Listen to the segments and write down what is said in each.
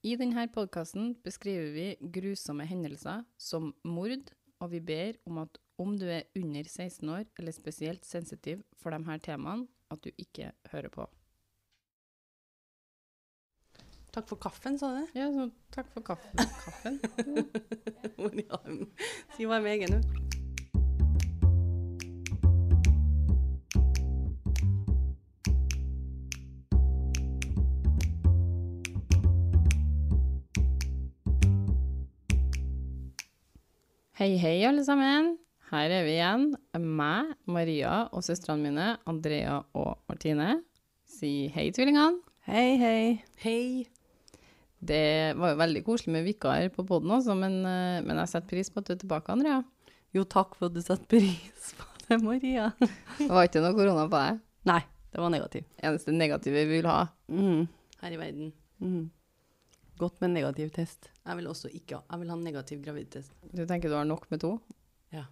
I denne podkasten beskriver vi grusomme hendelser som mord, og vi ber om at om du er under 16 år eller spesielt sensitiv for disse temaene, at du ikke hører på. Takk for kaffen, sa du? Ja, så takk for kaffen. kaffen. Si hva jeg mener, egen Hei, hei, alle sammen. Her er vi igjen. Meg, Maria og søstrene mine, Andrea og Martine. Si hei, tvillingene. Hei, hei. Hei. Det var jo veldig koselig med vikar på poden også, men, eh, men jeg setter pris på at du er tilbake, Andrea. Jo, takk for at du setter pris på det, Maria. Det var ikke noe korona på deg. Nei, det var negativ. Eneste negative vi vil ha. Mm. Her i verden. Mm. Godt med negativ test. Jeg vil også ikke ha Jeg vil ha negativ graviditetstest. Du tenker du har nok med to? Ja.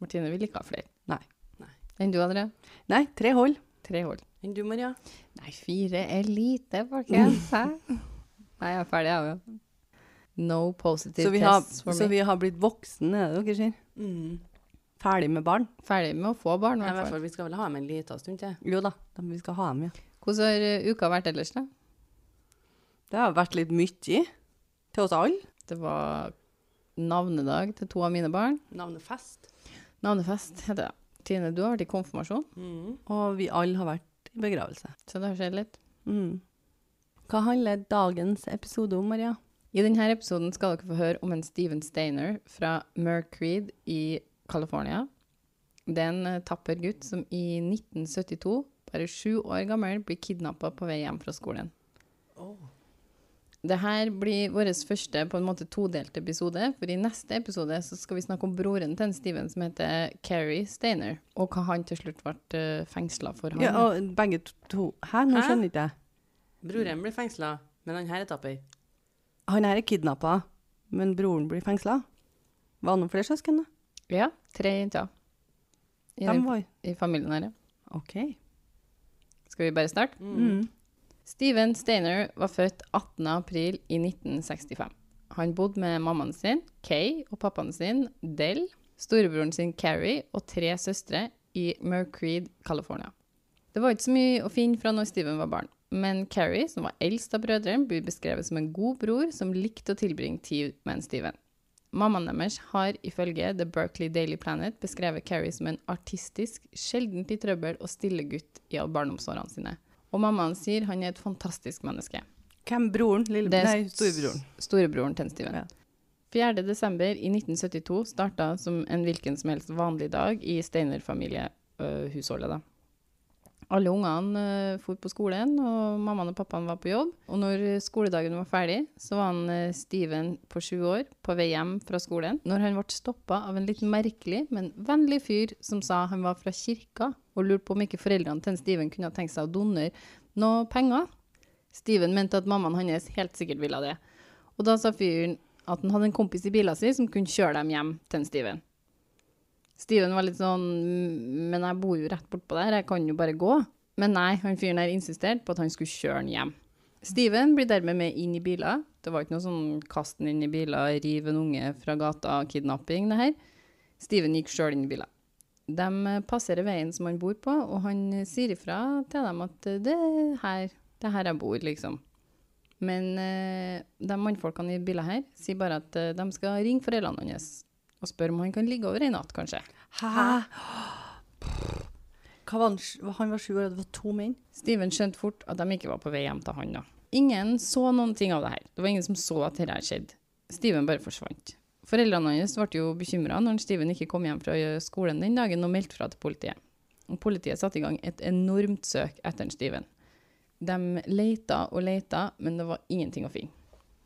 Martine vil ikke ha flere. Nei. Nei. Enn du, André? Nei, tre hold. Tre hold. Enn du, Maria? Nei, fire er lite, folkens. Hæ? Nei, jeg er ferdig, jeg òg. No positive Så har, tests for så me. vi har blitt voksne, er det dere sier? Mm. Ferdig med barn? Ferdig med å få barn, i hvert fall. fall, vi skal vel ha dem en liten stund til. Jo da, da- vi skal ha dem, ja. Hvordan har eh, uka vært ellers, da? Det har vært litt mye til oss alle. Det var navnedag til to av mine barn. Navnefest. Navnefest heter det. Tine, du har vært i konfirmasjon, Mm. Og vi alle har vært i begravelse. så det har skjedd litt. Mm. Hva handler dagens episode om, Maria? I denne episoden skal dere få høre om en Steven Steiner fra Mercreed i California. Det er en eh, tapper gutt som i 1972, bare sju år gammel, blir kidnappa på vei hjem fra skolen. Det her blir vår første på en måte todelte episode, for i neste episode så skal vi snakke om broren til Steven som heter Carrie Steiner, og hva han til slutt ble uh, fengsla for. Han. Ja, og begge to Hæ, nå Hæ? skjønner ikke jeg. Broren blir fengsla, men han her er tapper. Han her er kidnappa, men broren blir fengsla. Var det noen flere søsken, da? ja tre jenter i, var i familien her. ja. OK. Skal vi bare starte? Mm. Steven Steiner var født 18. april i 1965. Han bodde med mammaen sin, Kay, og pappaen sin, Del, storebroren sin, Carrie, og tre søstre i Mercreed, California. Det var ikke så mye å finne fra når Steven var barn, men Carrie, som var eldst av brødrene, blir beskrevet som en god bror som likte å tilbringe tid med en Steven. Mammaen deres har ifølge The Berkeley Daily Planet beskrevet Carrie som en artistisk, sjeldent i trøbbel og stille gutt i barndomsårene sine. Og mammaen sier han er et fantastisk menneske. Hvem broren? Lille, Det er nei, storebroren. Storebroren til Steven. Ja. 4. desember i 1972 starta som en hvilken som helst vanlig dag i Steiner-familiehusholdet. da. Alle ungene uh, for på skolen, og mammaen og pappaen var på jobb. Og når skoledagen var ferdig, så var han eh, Steven på sju år på vei hjem fra skolen, når han ble stoppa av en litt merkelig, men vennlig fyr som sa han var fra kirka, og lurte på om ikke foreldrene til Steven kunne ha tenkt seg å donere noe penger. Steven mente at mammaen hans helt sikkert ville det. Og da sa fyren at han hadde en kompis i bilen sin som kunne kjøre dem hjem til Steven. Steven var litt sånn "Mm, Men jeg bor jo rett bortpå der, jeg kan jo bare gå. Men nei, han fyren der insisterte på at han skulle kjøre han hjem. Steven blir dermed med inn i biler. Det var ikke noe sånn kast den inn i biler, riv en unge fra gata, kidnapping, det her. Steven gikk sjøl inn i biler. De eh, passerer veien som han bor på, og han eh, sier ifra til dem at eh, det er her, det er her jeg bor, liksom. Men de mannfolkene i biler her sier bare at de skal ringe foreldrene hans og spør om han kan ligge over en natt, kanskje. Hæ? Hva var han, han var sju år, og det var to menn? Steven skjønte fort at de ikke var på vei hjem til han da. Ingen så noen ting av det her. Det var ingen som så at dette skjedde. Steven bare forsvant. Foreldrene hans ble jo bekymra når Steven ikke kom hjem fra skolen den dagen og meldte fra til politiet. Og politiet satte i gang et enormt søk etter Steven. De leita og leita, men det var ingenting å finne.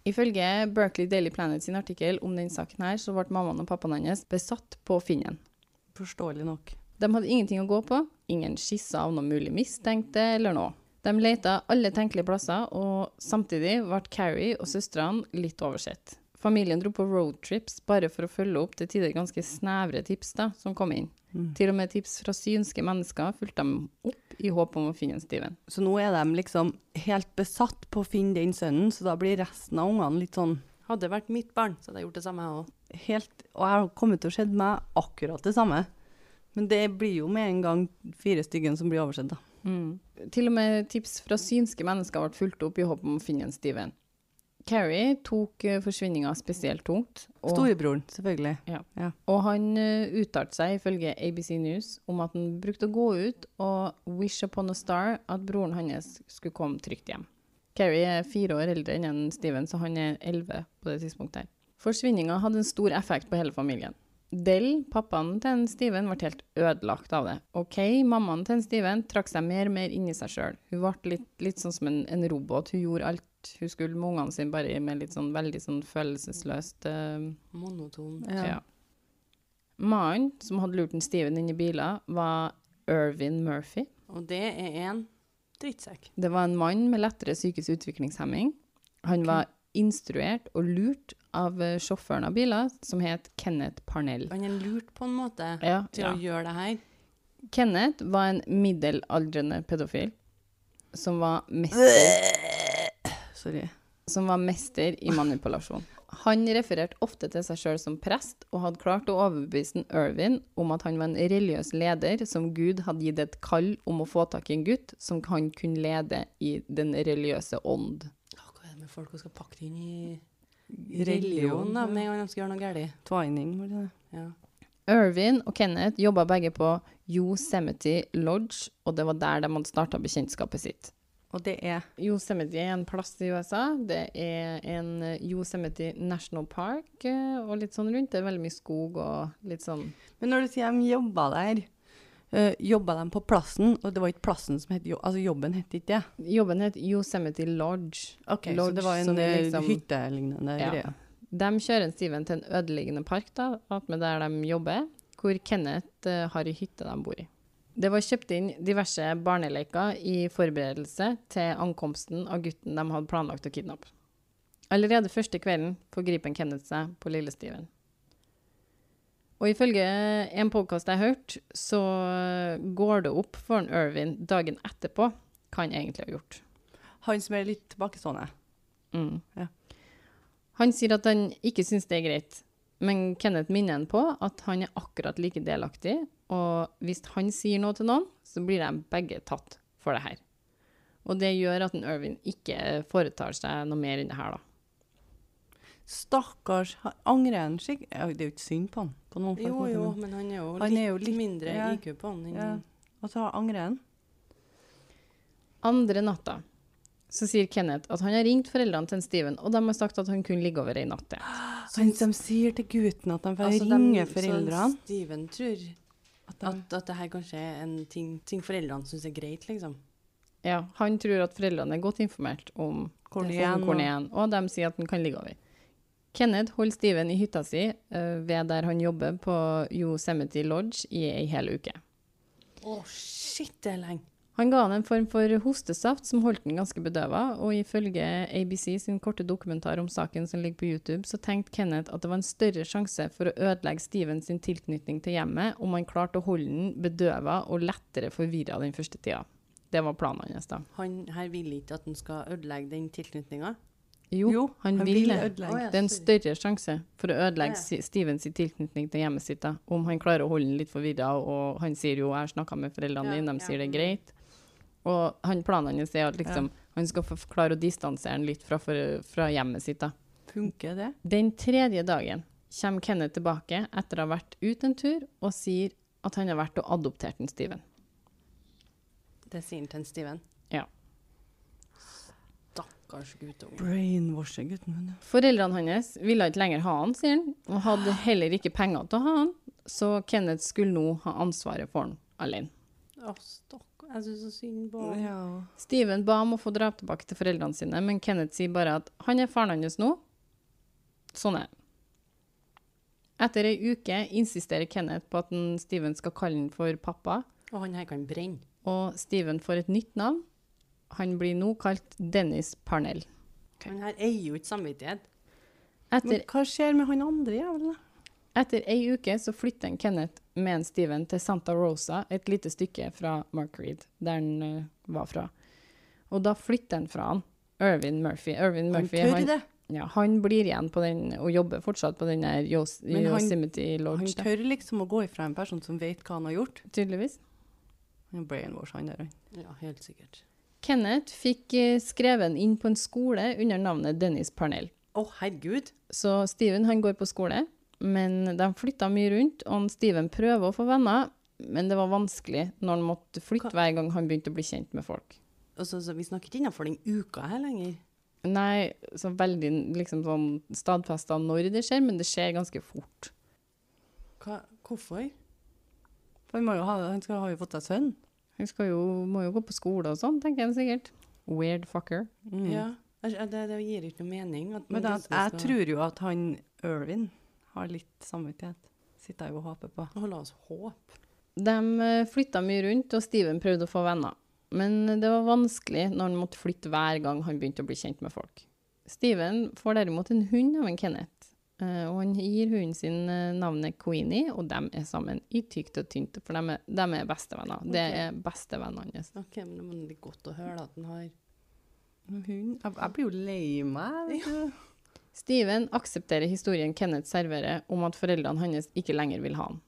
Ifølge Berkeley Daily Planet sin artikkel om den saken her, så ble mammaen og pappaen hans besatt på å finne den. Forståelig nok. De hadde ingenting å gå på, ingen skisser av noen mulig mistenkte eller noe. De leta alle tenkelige plasser, og samtidig ble Carrie og søstrene litt oversett. Familien dro på roadtrips bare for å følge opp til tider ganske snevre tips da, som kom inn. Mm. Til og med tips fra synske mennesker fulgte dem opp i håp om å finne Steven. Så nå er de liksom helt besatt på å finne den sønnen, så da blir resten av ungene litt sånn Hadde det vært mitt barn, så hadde jeg gjort det samme, jeg òg. helt Og jeg har kommet til å skjedd meg akkurat det samme. Men det blir jo med en gang fire styggen som blir oversett, da. Til og med tips fra synske mennesker ble fulgt opp i håp om å finne en Steven. Carrie tok uh, forsvinninga spesielt tungt. Og, Storebroren, selvfølgelig. og han uh, uttalte seg ifølge ABC News om at han brukte å gå ut og wish upon a star at broren hans skulle komme trygt hjem. Carrie er fire år eldre enn Steven, så han er elleve på det tidspunktet. her. Forsvinninga hadde en stor effekt på hele familien. Del, pappaen til en Steven, ble helt ødelagt av det. OK, mammaen til en Steven trakk seg mer og mer inn i seg sjøl. Hun ble litt, litt sånn som en, en robot. Hun gjorde alt hun skulle med ungene sine, bare med litt sånn veldig sånn følelsesløst uh, Monoton. Ja. ja. Mannen som hadde lurt en Steven inn i biler, var Irvin Murphy. Og det er en drittsekk. Det var en mann med lettere psykisk utviklingshemming. Han var instruert og lurt av eh, sjåføren av biler, som het Kenneth Parnell. Han er lurt på en måte Ja, til ja. å gjøre det her. Kenneth var en middelaldrende pedofil som var mester, Sorry. som var mester i manipulasjon. Han refererte ofte til seg sjøl som prest, og hadde klart å overbevise Irvin om at han var en religiøs leder som Gud hadde gitt et kall om å få tak i en gutt som han kunne lede i den religiøse ånd. Hva er det med folk som skal pakke det inn i Religion, da, med en gang de skal gjøre noe galt? Twining, var det det? Ja. Irvin og Kenneth jobba begge på Yosemite Lodge, og det var der de hadde starta bekjentskapet sitt. Og det er Yosemite er en plass i USA. Det er en eh, Yosemite National Park eh, og litt sånn rundt. Det er veldig mye skog og litt sånn Men når du sier de jobba der, uh, jobba de på plassen, og det var ikke plassen som het Altså jobben het ikke det? Jobben het Yosemite Lodge. Ok, så det var en eh, liksom- hyttelignende Ja. greie. De kjører en Steven til en ødeleggende park, da, attmed der de jobber, hvor Kenneth uh, har ei hytte de bor i. Det var kjøpt inn diverse barneleker i forberedelse til ankomsten av gutten de hadde planlagt å kidnappe. Allerede første kvelden forgriper Kenneth seg på lille Steven. Og ifølge en podkast jeg har hørt, så går det opp for en Irvin dagen etterpå hva han egentlig har gjort. Han som er litt tilbakestående. Mm. Ja. Han sier at han ikke syns det er greit, men Kenneth minner en på at han er akkurat like delaktig, og hvis han sier noe til noen, så blir de begge tatt for det her. Og det gjør at en Irvin ikke foretar seg noe mer enn det her, da. Stakkars. Angrer han skikk... Det er jo ikke synd på han. På noen Jo, jo, men- han er jo Han litt, er jo litt- mindre ja. IQ på han. Ja. Og så angrer han. Andre natta så sier Kenneth at han har ringt foreldrene til Steven, og de har sagt at han kunne ligge over ei natt til. Han som sier til gutten at de får Altså, de- foreldrene? så. Steven tror At de, at, at det her kanskje er en ting, ting foreldrene syns er greit, liksom. Ja, han tror at foreldrene er godt informert om er, og de sier at han kan ligge over. Kenneth holder Steven i hytta si eh, ved der han jobber på Yosemite Lodge i ei hel uke. Å, shit, det er lenge. Han ga han en form for hostesaft som holdt han ganske bedøva, og ifølge ABC sin korte dokumentar om saken som ligger på YouTube, så tenkte Kenneth at det var en større sjanse for å ødelegge Steven sin tilknytning til hjemmet om han klarte å holde den bedøva og lettere forvirra den første tida. Det var planen hans, da. Han her vil ikke at han skal ødelegge den tilknytninga. Jo, Jo, han, han vil vil det. ødelegge. Ja, Det er en større sjanse for å ødelegge Ja. ja. Stevens tilknytning til hjemmet sitt, da. Om han klarer å holde den litt forvirra, og han sier jo 'jeg har snakka med foreldrene Ja, dine', de ja. sier det er greit. Og han, planen hans er at liksom, han skal få klare å distansere den litt fra, fra hjemmet sitt, da. funker det? Den tredje dagen kommer Kenneth tilbake etter å ha vært ute en tur, og sier at han har vært og adoptert en Steven. Det sier han til en Steven. Ja. Stakkars guttunge. Brainwasher gutten min. Foreldrene hans ville ikke lenger ha han, sier han, og hadde heller ikke penger til å ha han, så Kenneth skulle nå ha ansvaret for han alene. Å, stakkar. Jeg syns så synd på. Ja. Steven ba om å få dra tilbake til foreldrene sine, men Kenneth sier bare at han er faren hans nå. Sånn er det. Etter ei uke insisterer Kenneth på at en Steven skal kalle han for pappa, Og han her kan brenne. og Steven får et nytt navn. Han blir nå kalt Dennis Parnell. Han her eier jo ikke samvittighet. Etter Men hva skjer med han andre jævelen? Etter ei uke så flytter en Kenneth med en Steven til Santa Rosa, et lite stykke fra Mark Reed, der han uh, var fra. Og da flytter han fra han. Irvin Murphy. Irvin Han Murphy tør han, det. ja, han blir igjen på den, og jobber fortsatt på den der Yos Men han- Yosemite Han Lodge, da, tør liksom å gå ifra en person som vet hva han har gjort. tydeligvis. Han er brainwash, han der. han. Ja, helt sikkert. Kenneth fikk uh, skreven inn på en skole under navnet Dennis Parnell. Å, herregud. Så Steven han går på skole, men de flytta mye rundt, og Steven prøver å få venner, men det var vanskelig når han måtte flytte Hva- hver gang han begynte å bli kjent med folk. Og så vi snakker ikke innenfor den uka her lenger. Nei, så veldig liksom sånn stadfesta når det skjer, men det skjer ganske fort. Hva, hvorfor? For han, må jo ha, han skal ha jo fått seg sønn. Han skal jo, må jo gå på skole og sånn, tenker han sikkert. Weird fucker. Mm. Ja, det, det gir ikke noe mening. At Men da, plutselig jeg skal tror jo at han Irvin har litt samvittighet. Sitter jeg jo og håper på. Holde oss håpe. De eh, flytta mye rundt, og Steven prøvde å få venner. Men det var vanskelig når han måtte flytte hver gang han begynte å bli kjent med folk. Steven får derimot en hund av en Kenneth, eh, og han gir hunden sin eh, navnet Queenie, og de er sammen i tykt og tynt, for de er, de er bestevenner. Det er bestevennene hans. Ok, men det er godt å høre at han har Hund Jeg, jeg blir jo lei meg. vet du. Steven aksepterer historien Kenneth serverer om at foreldrene hans ikke lenger vil ha ham.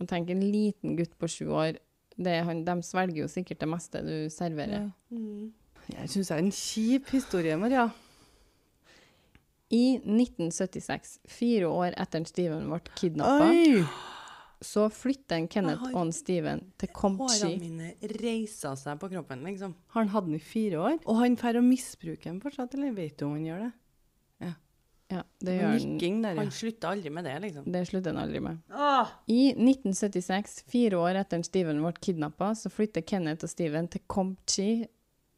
Og tenk en liten gutt på sju år, det er han, de svelger jo sikkert det meste du serverer. mm. Jeg syns det er en kjip historie, Maria. I 1976, fire år etter at Steven ble kidnappa, så flytter en Kenneth har- og en Steven til Komchi. Hårene mine reiser seg på kroppen, liksom. Har han hatt den i fire år? Og han drar å misbruke den fortsatt, eller vet du om han gjør det? Ja, det gjør han. Nikking der, Han slutter aldri med det, liksom. Det slutter han aldri med. Åh! I 1976, fire år etter at Steven ble kidnappa, så flytter Kenneth og Steven til Comchi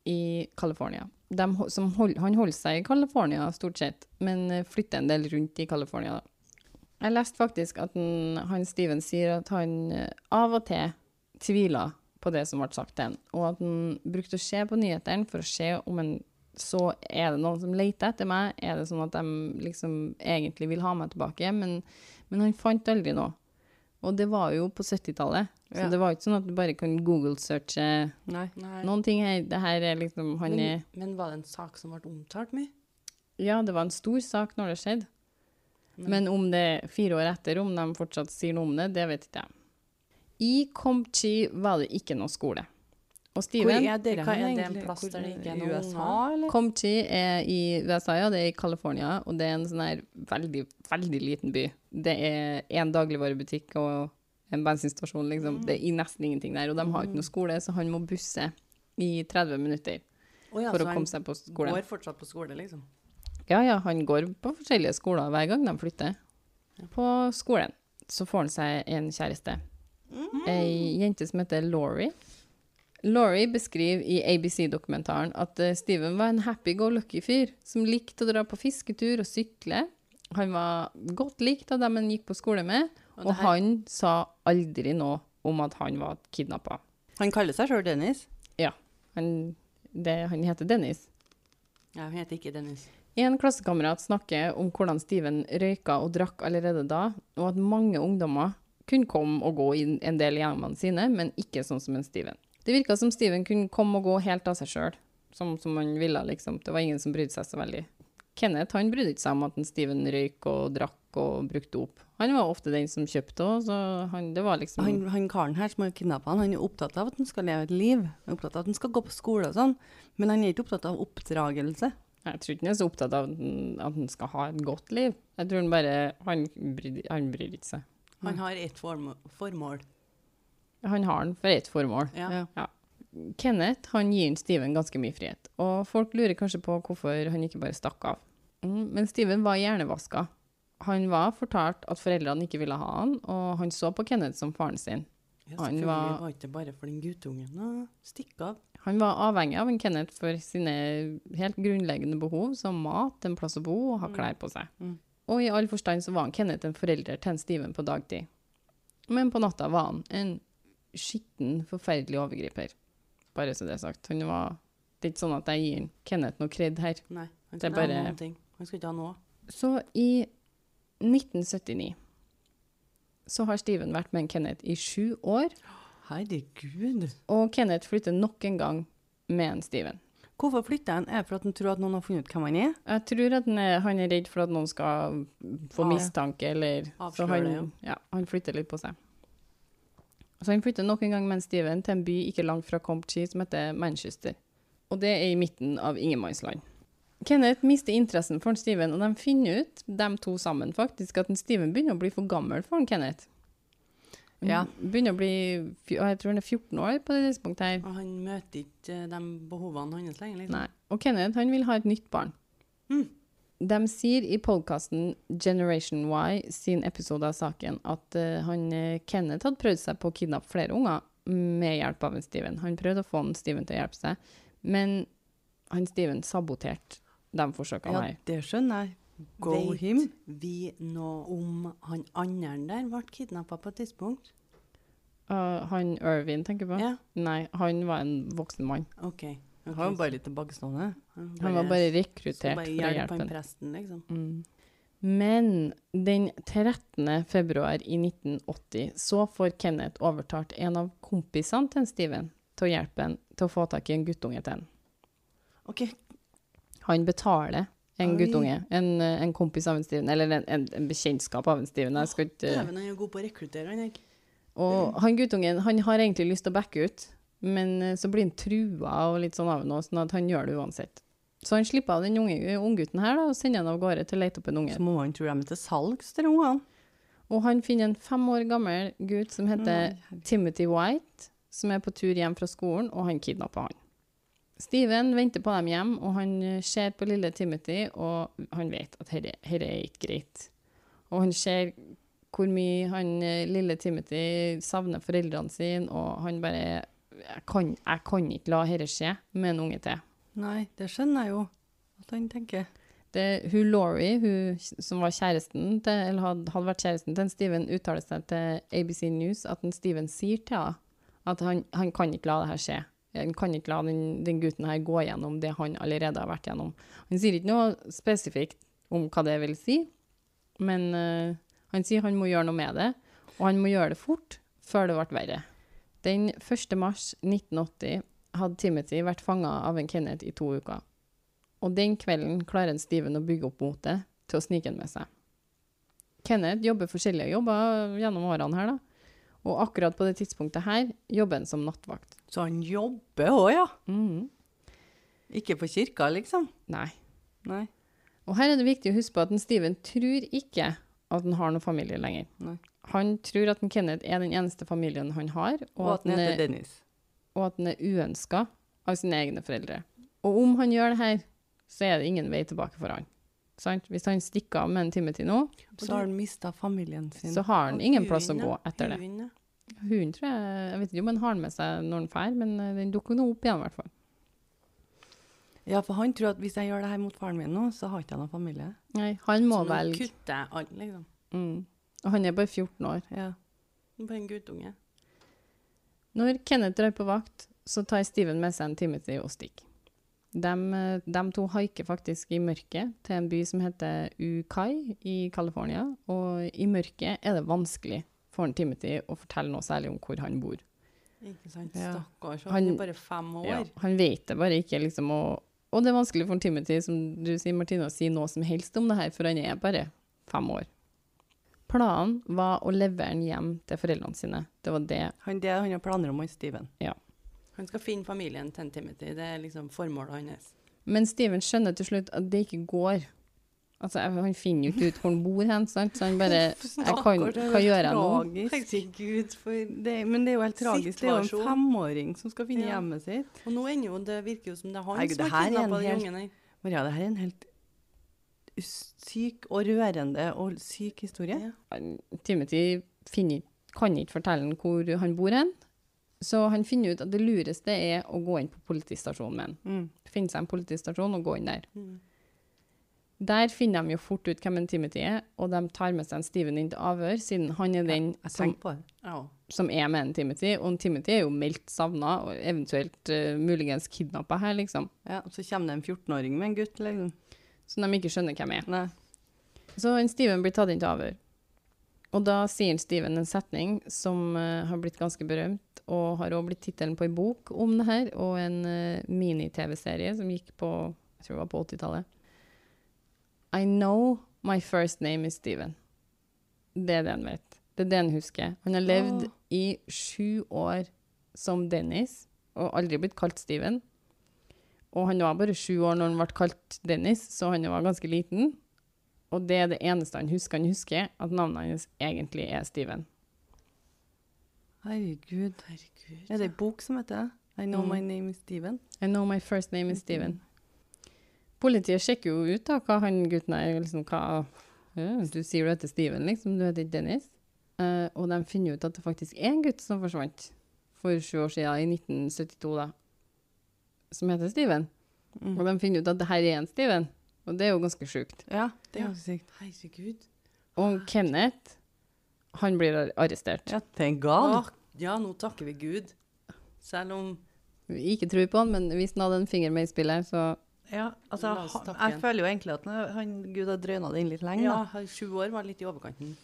i California. De, som hold, han holder seg i California stort sett, men eh, flytter en del rundt i California. Da. Jeg leste faktisk at han, han Steven sier at han eh, av og til tviler på det som ble sagt til ham, og at han brukte å se på nyhetene for å se om han så er det noen som leter etter meg, er det sånn at de liksom egentlig vil ha meg tilbake, men, men han fant aldri noe. Og det var jo på 70-tallet, så Ja. det var ikke sånn at du bare kan google-searche Nei. Nei. noen ting her. Det her er liksom, han er... Men, men var det en sak som ble omtalt mye? Ja, det var en stor sak når det skjedde. Men om det er fire år etter, om de fortsatt sier noe om det, det vet ikke jeg. I Komchi var det ikke noe skole. Og Hvor er dere Hva er det en plass der det ikke er I noen USA, eller? Comchi er i USA, ja, det er i California, og det er en sånn her veldig, veldig liten by. Det er en dagligvarebutikk og en bensinstasjon, liksom. Det er nesten ingenting der, og de har ikke noe skole, så han må busse i 30 minutter oh, ja, for å komme seg på skolen. Han Går fortsatt på skole, liksom. Ja, ja, han går på forskjellige skoler hver gang de flytter. På skolen så får han seg en kjæreste. Ei jente som heter Laurie. Laurie beskriver i ABC-dokumentaren at eh, Steven var en happy-go-lucky fyr som likte å dra på fisketur og sykle. Han var godt likt av dem han gikk på skole med, Og og han sa aldri noe om at han var kidnappa. Han kaller seg sjøl Dennis. Han, det- han heter Dennis. Ja, han heter ikke Dennis. En klassekamerat snakker om hvordan Steven røyka og drakk allerede da, og at mange ungdommer kunne komme og gå i en del i hjemmene sine, men ikke sånn som en Steven. Det virka som Steven kunne komme og gå helt av seg sjøl, som, som han ville, liksom. Det var ingen som brydde seg så veldig. Kenneth han brydde ikke seg om at en Steven røyk og drakk og brukte opp. Han var ofte den som kjøpte òg, så han, det var liksom Han, han karen her som har kidnappa han, han er opptatt av at han skal leve et liv. Han er opptatt av at han skal gå på skole og sånn, men han er ikke opptatt av oppdragelse. Jeg tror ikke han er så opptatt av at han- skal ha et godt liv. Jeg tror han bare Han bryr, han bryr ikke seg. Han har ett form formål. Han har den for ett formål. Ja. Ja. Kenneth han gir Steven ganske mye frihet, og folk lurer kanskje på hvorfor han ikke bare stakk av. Mm, men Steven var hjernevaska. Han var fortalt at foreldrene ikke ville ha han, og han så på Kenneth som faren sin. Ja, Han var- var ikke bare for den guttungen å stikke av. Han var avhengig av en Kenneth for sine helt grunnleggende behov, som mat, en plass å bo og ha klær på seg. Mm. Og i all forstand så var han Kenneth en forelder til en Steven på dagtid. Men på natta var han en skitten, forferdelig overgriper. Bare så det er sagt. Han var Det er ikke sånn at jeg gir Kenneth noe kred her. Nei, han Det skal ikke ha noen ting. Han skal ikke ha noe. Så i 1979 så har Steven vært med en Kenneth i sju år, Herregud. og Kenneth flytter nok en gang med en Steven. Hvorfor flytter han? Er det for at han tror at noen har funnet ut hvem han er? Jeg tror at han er, han er redd for at noen skal få mistanke, eller så han, det, ja. ja, han flytter litt på seg. Så han flytter nok en gang med Steven til en by ikke langt fra Compchi, som heter Manchester. Og det er i midten av ingenmannsland. Kenneth mister interessen for Steven, og de finner ut, de to sammen faktisk, at Steven begynner å bli for gammel for Kenneth. Ja. Begynner å bli, jeg tror han er 14 år på det tidspunktet her. Og han møter ikke de behovene hans lenger, liksom. Nei. Og Kenneth han vil ha et nytt barn. Mm. De sier i podkasten Generation Y sin episode av saken at uh, han, eh, Kenneth hadde prøvd seg på å kidnappe flere unger med hjelp av en Steven. Han prøvde å få en Steven til å hjelpe seg, men han Steven saboterte de forsøkene Ja, her. det skjønner jeg. Go Vet him. vi noe om han andre der ble kidnappa på et tidspunkt? Uh, han Irvin, tenker du på? Ja, Nei, han var en voksen mann. OK. Han var bare litt tilbakestående. Han var bare rekruttert bare for å hjelpe han presten, liksom. Mm. Men den 13. februar i 1980 så får Kenneth overtalt en av kompisene til Steven til å hjelpe ham til å få tak i en guttunge til ham. OK, Han betaler en Oi. guttunge, en, en kompis av en Steven, eller en, en, en bekjentskap av en Steven. Jeg skal ikke... Dæven, han er god på å rekruttere, han jeg. Og han guttungen han har egentlig lyst til å backe ut, men eh, så blir han trua og litt sånn av noe, sånn at han gjør det uansett. Så han slipper av den unge unggutten her da, og sender han av gårde til å lete opp en unge. så må han tro de er til salgs, de ungene. Og han finner en fem år gammel gutt som heter Timothy White, som er på tur hjem fra skolen, og han kidnapper han. Steven venter på dem hjem, og han eh, ser på lille Timothy, og han vet at dette er ikke greit. Og han ser hvor mye han eh, lille Timothy savner foreldrene sine, og han bare jeg kan, jeg kan ikke la dette skje med en unge til. Nei, det skjønner jeg jo at han tenker. Det, hun Laurie, hun som var kjæresten til, eller hadde, hadde vært kjæresten til en Steven, uttaler seg til ABC News at en Steven sier til henne at han, han kan ikke la det her skje. Han kan ikke la den, den gutten her gå gjennom det han allerede har vært gjennom. Han sier ikke noe spesifikt om hva det vil si, men uh, han sier han må gjøre noe med det, og han må gjøre det fort, før det ble verre. Den 1. mars 1980 hadde Timothy vært fanga av en Kenneth i to uker. Og den kvelden klarer en Steven å bygge opp motet til å snike han med seg. Kenneth jobber forskjellige jobber gjennom årene her, da. Og akkurat på det tidspunktet her jobber han som nattvakt. Så han jobber òg, ja. Mhm. Ikke på kirka, liksom. Nei. Nei. Og her er det viktig å huske på at en Steven tror ikke at han har noen familie lenger. Nei. Han tror at Kenneth er den eneste familien han har, og, Og at han heter er, Dennis. og at han er uønska av sine egne foreldre. Og om han gjør det her, så er det ingen vei tilbake for han. Sant? Hvis han stikker av med en til nå, Så har han mista familien sin. så har han Og ingen plass å gå etter det. Hunden, tror jeg Jeg vet ikke om han har den med seg når han drar, men eh, den dukker nå opp igjen, i hvert fall. Ja, for han tror at hvis jeg gjør det her mot faren min nå, så har ikke jeg noen familie. Nei, han må Så nå kutter jeg alt, liksom. Mm. Og han er bare 14 år. Ja. Bare en guttunge. Når Kenneth drar på vakt, så tar Steven med seg en Timothy og stikker. De, eh, de to haiker faktisk i mørket til en by som heter Ukai i California. Og i mørket er det vanskelig for en Timothy å fortelle noe særlig om hvor han bor. Ikke sant? Stakkars. Han- Han er bare fem år. Ja, han vet det bare ikke, liksom. Og, og det er vanskelig for en Timothy, som du sier, Martine, å si noe som helst om det her, for han er bare fem år. Planen var å levere han hjem til foreldrene sine. Det var det. Han, det han har planer om, han Steven. Han skal finne familien til Timothy. Det er liksom formålet hans. Men Steven skjønner til slutt at det ikke går. Altså, han finner jo ikke ut hvor han bor hen, sant? så han bare jeg kan, Hva gjør jeg nå? Herregud, for Det, men det er jo helt tragisk. Det er jo en femåring som skal finne Ja. hjemmet sitt. Og nå ender jo det virker jo som det er han Herregud, som har kidnappa den ungen her. Maria, det her er en helt syk og rørende og syk historie. Ja. Timothy finner, kan ikke fortelle hvor han bor hen, så han finner ut at det lureste er å gå inn på politistasjonen med han. Mm. Finne seg en politistasjon og gå inn der. Mm. Der finner de jo fort ut hvem en Timothy er, og de tar med seg en Steven inn til avhør, siden han er den ja, som. Ja. som er med en Timothy, og en Timothy er jo meldt savna, og eventuelt uh, muligens kidnappa her, liksom. Ja, og så kommer det en 14-åring med en gutt, liksom. Som de ikke skjønner hvem er. Nei. Så en Steven blir tatt inn til avhør. Og da sier Steven en setning som uh, har blitt ganske berømt, og har også blitt tittelen på en bok om det her, og en uh, mini-TV-serie som gikk på jeg tror det var på 80-tallet. I know my first name is Steven. Det er det han vet. Det er det han husker. Han har levd oh. i sju år som Dennis, og aldri blitt kalt Steven. Og han var bare sju år når han ble kalt Dennis, så han var ganske liten. Og det er det eneste han husker. Han husker at navnet hans egentlig er Steven. Herregud. Herregud. Er det ei bok som heter det? I know Mm. my name is Steven. I know my first name is Steven. Politiet sjekker jo ut da, hva han gutten er, liksom hva ja, Du sier du heter Steven, liksom, du heter ikke Dennis. Uh, og de finner ut at det faktisk er en gutt som forsvant for sju år siden, i 1972, da, som heter Steven. Mm. Og de finner ut at det her er en Steven, og det er jo ganske sjukt. Ja, det er ganske sykt. Herregud. Og Kenneth, han blir arrestert. Ja, tenk gal. Åh, ja, nå takker vi Gud. Selv om Vi ikke tror på han, men hvis han hadde en finger med i spillet, så Ja, altså, han, jeg føler jo egentlig at han- han Gud har drøna det inn litt lenge. Ja, sju år var litt i overkanten.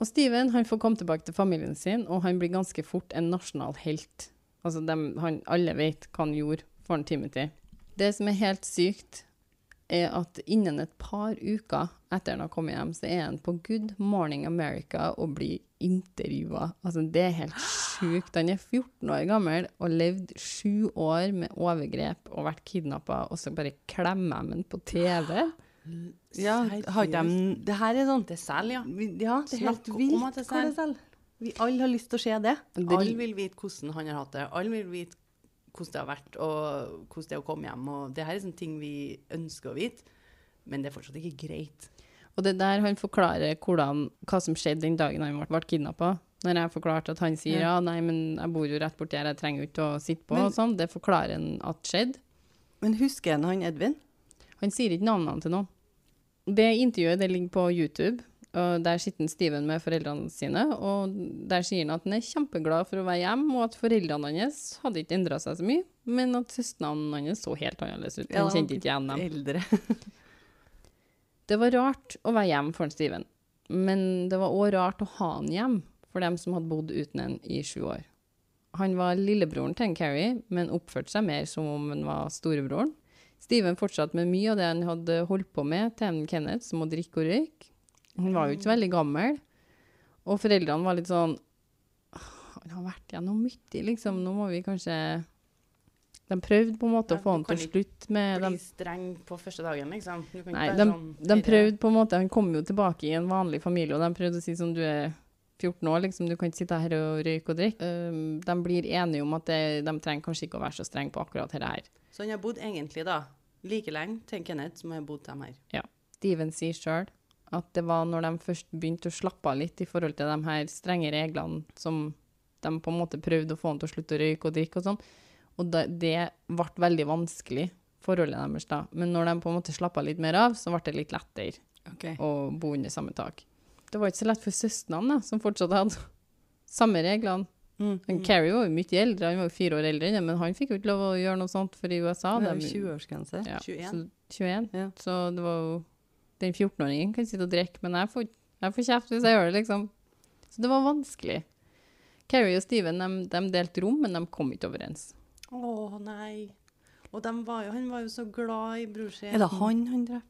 Og Steven han får komme tilbake til familien sin, og han blir ganske fort en nasjonal helt. Altså, dem- han, alle vet hva han gjorde for en Timothy. Det som er helt sykt, er at innen et par uker etter han har kommet hjem, så er han på Good Morning America og blir intervjua. Altså, det er helt sjukt. Han er 14 år gammel og levd sju år med overgrep og vært kidnappa, og så bare klemmer de ham på TV. Ja, har ikke de Det her er sånn Det selger, ja. vi- Ja, det er helt vilt hva det er det selger. Vi alle har lyst til å se det. Det- Alle vil vite hvordan han har hatt det. Alle vil vite hvordan det har vært, og hvordan det er å komme hjem. Og det her er sånne ting vi ønsker å vite, men det er fortsatt ikke greit. Og det er der han forklarer hvordan, hva som skjedde den dagen han ble, ble kidnappa. Når jeg forklarte at han sier ja, nei, men jeg bor jo rett borti her, jeg trenger ikke å sitte på, Men- og sånn. Det forklarer han at skjedde. Men husker han han Edvin? Han sier ikke navnene til noen. Det intervjuet det ligger på YouTube, og der sitter Steven med foreldrene sine, og der sier han at han er kjempeglad for å være hjemme, og at foreldrene hans hadde ikke endra seg så mye, men at søstrene hans så helt annerledes ut. Han kjente ikke igjen dem. Eldre. Det var rart å være hjemme for en Steven, men det var òg rart å ha han hjem for dem som hadde bodd uten en i sju år. Han var lillebroren til Carrie, men oppførte seg mer som om han var storebroren. Steven fortsatte med mye av det han hadde holdt på med til en Kenneth, som å drikke og røyke. Han var jo ikke veldig gammel, og foreldrene var litt sånn «Åh, Han har vært gjennom mye, liksom. Nå må vi kanskje De prøvde på en måte Ja, å få han du kan til slutt med ikke Bli streng på første dagen, liksom. Du kan Nei, de, sånn de prøvde på en måte Han kom jo tilbake i en vanlig familie, og de prøvde å si som du er 14 år, liksom, du kan ikke sitte her og røyke og drikke. De blir enige om at det, de trenger kanskje ikke å være så strenge på akkurat dette her. Så han har bodd egentlig da like lenge til Kenneth som har bodd dem her. Ja. Steven sier sjøl at det var når de først begynte å slappe av litt i forhold til de her strenge reglene som de på en måte prøvde å få han til å slutte å røyke og drikke og sånn, og da, det ble veldig vanskelig, forholdet deres da. Men når de på en måte slappa litt mer av, så ble det litt lettere okay. å bo under samme tak. Det var ikke så lett for søstrene, som fortsatt hadde samme reglene. Mm. mm. Carrie var jo mye eldre, han var jo fire år eldre, enn men han fikk jo ikke lov å gjøre noe sånt, for i USA Det er jo 20-årsgrense. ja, 21. Så, 21. Ja. Så det var jo Den 14-åringen kan sitte og drikke, men jeg får, jeg får kjeft hvis jeg gjør det, liksom. Så det var vanskelig. Carrie og Steven de, de delte rom, men de kom ikke overens. Å nei. Og var jo, han var jo så glad i bror sin. Er det han han drev?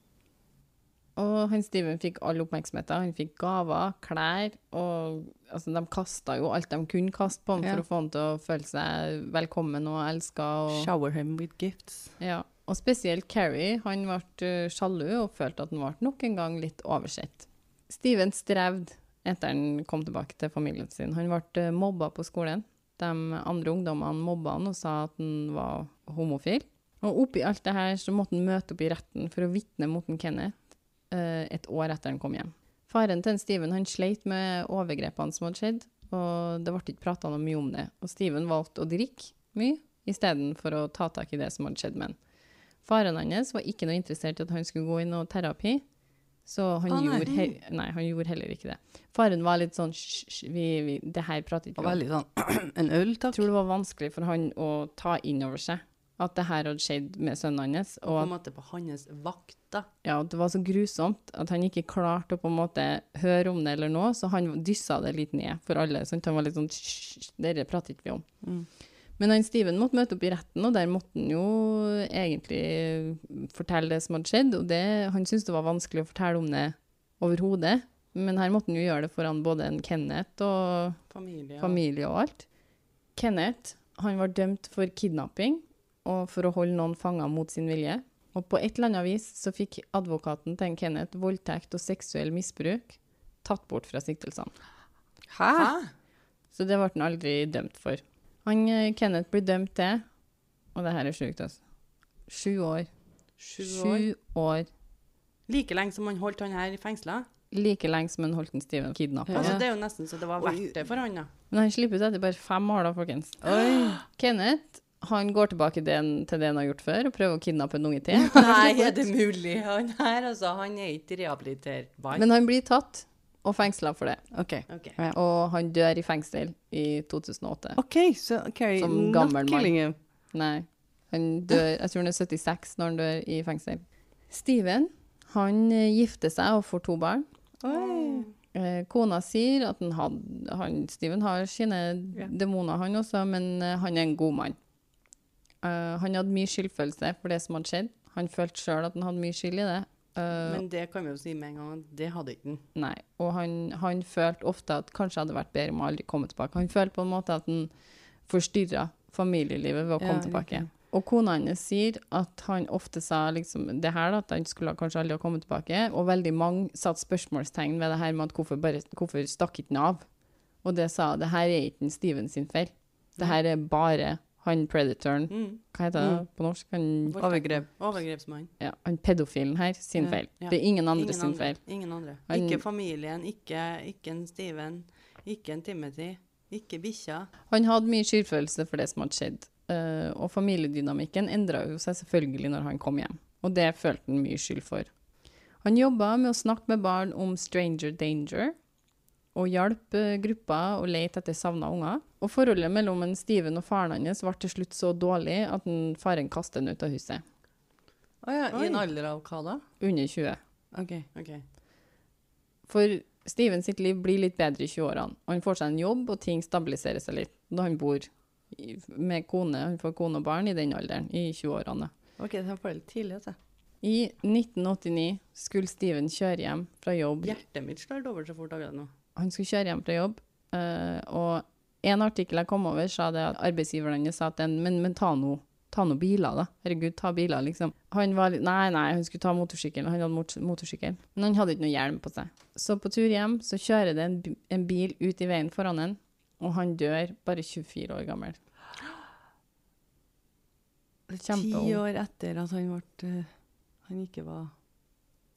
Og han Steven fikk all oppmerksomheten. Han fikk gaver, klær, og altså, de kasta jo alt de kunne kaste på ham Ja. for å få ham til å føle seg velkommen og elska. Og, Shower him with gifts. ja. Og spesielt Carrie, han ble uh, sjalu og følte at han ble nok en gang litt oversett. Steven strevde etter han kom tilbake til familien sin. Han ble uh, mobba på skolen. De andre ungdommene mobba han og sa at han var homofil. Og oppi alt det her så måtte han møte opp i retten for å vitne mot en Kenneth eh, et år etter han kom hjem. Faren til en Steven han sleit med overgrepene som hadde skjedd, og det ble ikke prata noe mye om det. Og Steven valgte å drikke mye istedenfor å ta tak i det som hadde skjedd med han. Faren hans var ikke noe interessert i at han skulle gå i noe terapi, så han, ah, nei. gjorde, nei, han gjorde heller ikke det. Faren var litt sånn hysj, det her prater ikke Og vi om. veldig sånn En øl, Jeg takk. tror det var vanskelig for han å ta inn over seg at det her hadde skjedd med sønnen hans, Og og på en måte på hans vakt, da. ja, det var så grusomt at han ikke klarte å på en måte høre om det eller noe, så han dyssa det litt ned for alle. Sant? Han var litt sånn «Hysj, Dette prater ikke vi om. Mm. Men han Steven måtte møte opp i retten, og der måtte han jo egentlig fortelle det som hadde skjedd. Og det, han syntes det var vanskelig å fortelle om det overhodet. Men her måtte han jo gjøre det foran både en Kenneth og Familie. familie og alt. Kenneth han var dømt for kidnapping og for å holde noen fanger mot sin vilje. Og på et eller annet vis så fikk advokaten til en Kenneth voldtekt og seksuell misbruk tatt bort fra siktelsene. Hæ? Hæ? Så det ble han aldri dømt for. Han, eh, Kenneth blir dømt til, og det her er sjukt, altså, sju år. Sju år. Sju år. Like lenge som han holdt han her i fengsla. Like lenge som han holdt en Steven kidnappa. Ja. Altså, det er jo nesten så det var verdt det for han, da. Men han slipper ut etter bare fem år, da, folkens. Oi. Kenneth han går tilbake til det, han- til det han har gjort før, og prøver å kidnappe en unge til. Nei, er det mulig? Han her, altså, han er ikke rehabiliterbar. Men han blir tatt og fengsla for det. Okay. Okay. Ja. Og han dør i fengsel i 2008. OK, så okay. Som gammel mann. Nei. Han dør, jeg tror han er 76 når han dør i fengsel. Steven han eh, gifter seg og får to barn. Oi. Eh, kona sier at han had, han, Steven har sine yeah. demoner, han også, men eh, han er en god mann. Uh, han hadde mye skyldfølelse for det som hadde skjedd. Han følte sjøl at han hadde mye skyld i det. Eh, Men det kan vi jo si med en gang, at det hadde ikke han. Nei. Og han, han følte ofte at kanskje hadde vært bedre om å aldri komme tilbake. Han følte på en måte at han forstyrra familielivet ved å Ja, komme tilbake. riktig. Og kona hans sier at han ofte sa liksom det her, da, at han skulle kanskje aldri ha kommet tilbake. Og veldig mange satte spørsmålstegn ved det her med at hvorfor, bare, hvorfor stakk ikke han av? Og det sa det her er ikke en Steven sin feil. Det her er bare han predatoren. Mm. Hva heter det Mm. på norsk? Han, Overgrep. Overgrepsmann. ja, han pedofilen her sin Ja, feil. ja. Det er ingen andre Ingen sin andre. feil. Ingen andre. Han- Ikke familien, ikke, ikke en Steven, ikke en Timothy, ikke bikkja. Han hadde mye skyldfølelse for det som hadde skjedd. uh, og familiedynamikken endra jo seg selvfølgelig når han kom hjem. Og det følte han mye skyld for. Han jobba med å snakke med barn om stranger danger, og hjalp uh, grupper å lete etter savna unger. Og forholdet mellom en Steven og faren hans ble til slutt så dårlig at en faren kastet ham ut av huset. Å ja, I en alder av hva da? Under 20. OK. Ok. For Steven sitt liv blir litt bedre i 20-årene. Han får seg en jobb, og ting stabiliserer seg litt. Da han bor med kone, han får kone og barn i den alderen, i 20-årene. Ok, det han får det litt tidlig, altså. I 1989 skulle Steven kjøre hjem fra jobb. Hjertet mitt slår dobbelt så fort akkurat nå. Han skulle kjøre hjem fra jobb, eh, og en artikkel jeg kom over, sa det at arbeidsgiveren hans sa at den, men, men ta nå ta noe biler, da. Herregud, ta biler, liksom. Han var litt Nei, nei, han skulle ta motorsykkel. Han hadde mot motorsykkel. Men han hadde ikke noe hjelm på seg. Så på tur hjem så kjører det en, en bil ut i veien foran han, og han dør bare 24 år gammel. Ti år etter at han ble eh, Han ikke var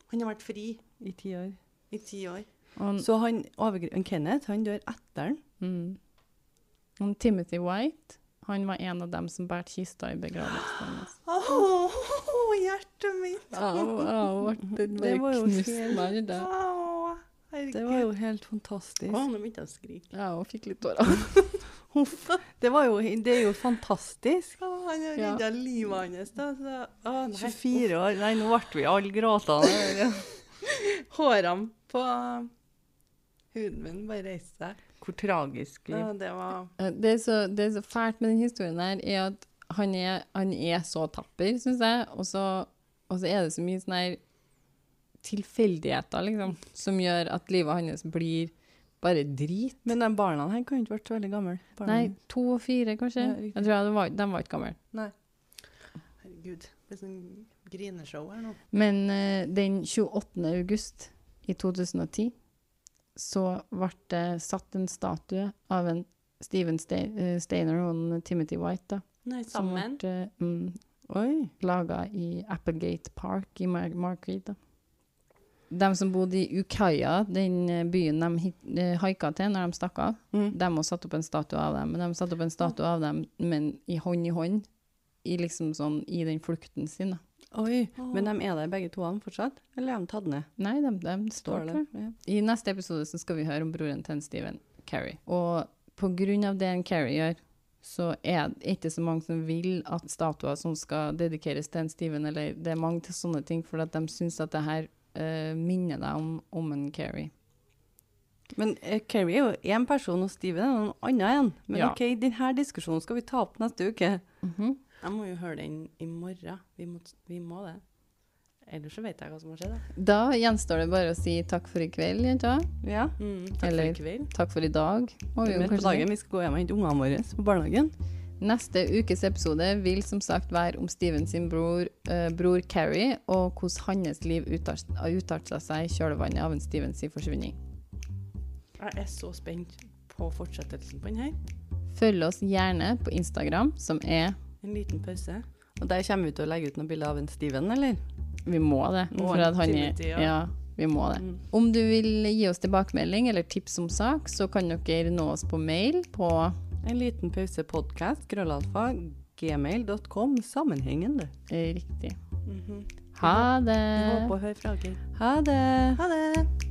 Han har vært fri i ti år. i ti år. Og Så han han, Kenneth, han dør etter han. mm. og Timothy White, han var en av dem som bærte kista i begravelsen hans. Åh, hjertet mitt! Au, au, det Det var jo helt- meg i det. Det var jo helt fantastisk. Å, nå begynte jeg å skrike. Ja, hun fikk litt tårer. Huff. Det, var jo, det er jo fantastisk. Å, han har Ja. livet hans, da. Så, å, nei. 24 år. Nei, nå ble vi alle gråtende. Hårene på huden min bare reiste seg. Hvor tragisk Ja, liv. det var Eh, Det, er så, det er så fælt med den historien her, er at han er, han er så tapper, syns jeg. Og så, og så er det så mye sånne her tilfeldigheter, liksom, som gjør at livet hans blir bare drit. Men de barna her kan ikke vært så veldig gamle. Nei, to og fire, kanskje. Ja, jeg tror de var, de var ikke gamle. Nei. Herregud. Det er sånn grineshow her nå. Men uh, den 28. august i 2010 så ble det satt en statue av en Steven eh, Steiner og en Timothy White, da. Nei, Som ble mm, Oi. laga i Applegate Park i Markreed. Da. De som bodde i Ukiah, den eh, byen de eh, haika til når de stakk av, Mm. de har satt opp en statue av dem. Men de satte opp en statue av dem, men i hånd i hånd, i liksom sånn, i den flukten sin. Da. Oi. Men de er der begge to fortsatt? Eller er de tatt ned? Nei, de, de står der. Ja. I neste episode så skal vi høre om broren til en Steven, Carrie. Og på grunn av det en Carrie gjør, så er det ikke så mange som vil at statuer som skal dedikeres til en Steven, eller det er mange til sånne ting, for at de syns at det her uh, minner deg om, om en Carrie. Men eh, Carrie er jo én person, og Steven er noen annen en. Men Ja. OK, denne diskusjonen skal vi ta opp neste uke. Jeg må jo høre den i morgen. Vi må, vi må det. Ellers så vet jeg hva som har skjedd. da. Da gjenstår det bare å si takk for i kveld, jenter. Ja. Mm, takk Eller- for i kveld. Takk for i dag. må vi jo på dagen, vi skal gå hjem og hente ungene våre på barnehagen. Neste ukes episode vil som sagt være om Steven sin bror, uh, bror Carrie, og hvordan hans liv utarta seg i kjølvannet av en Steven sin forsvinning. Jeg er så spent på fortsettelsen på den her. Følg oss gjerne på Instagram, som er En liten pause. Og der kommer vi til å legge ut noen bilder av en Steven, eller? Vi må det. For at han er, ja. vi må det. Mm. Om du vil gi oss tilbakemelding eller tips om sak, så kan dere nå oss på mail på En liten pause podcast, grøllalfa, gmail.com, sammenhengende. Riktig. riktig. -hmm. Ha Vi håper å høre fra dere. Ha det! Ha det!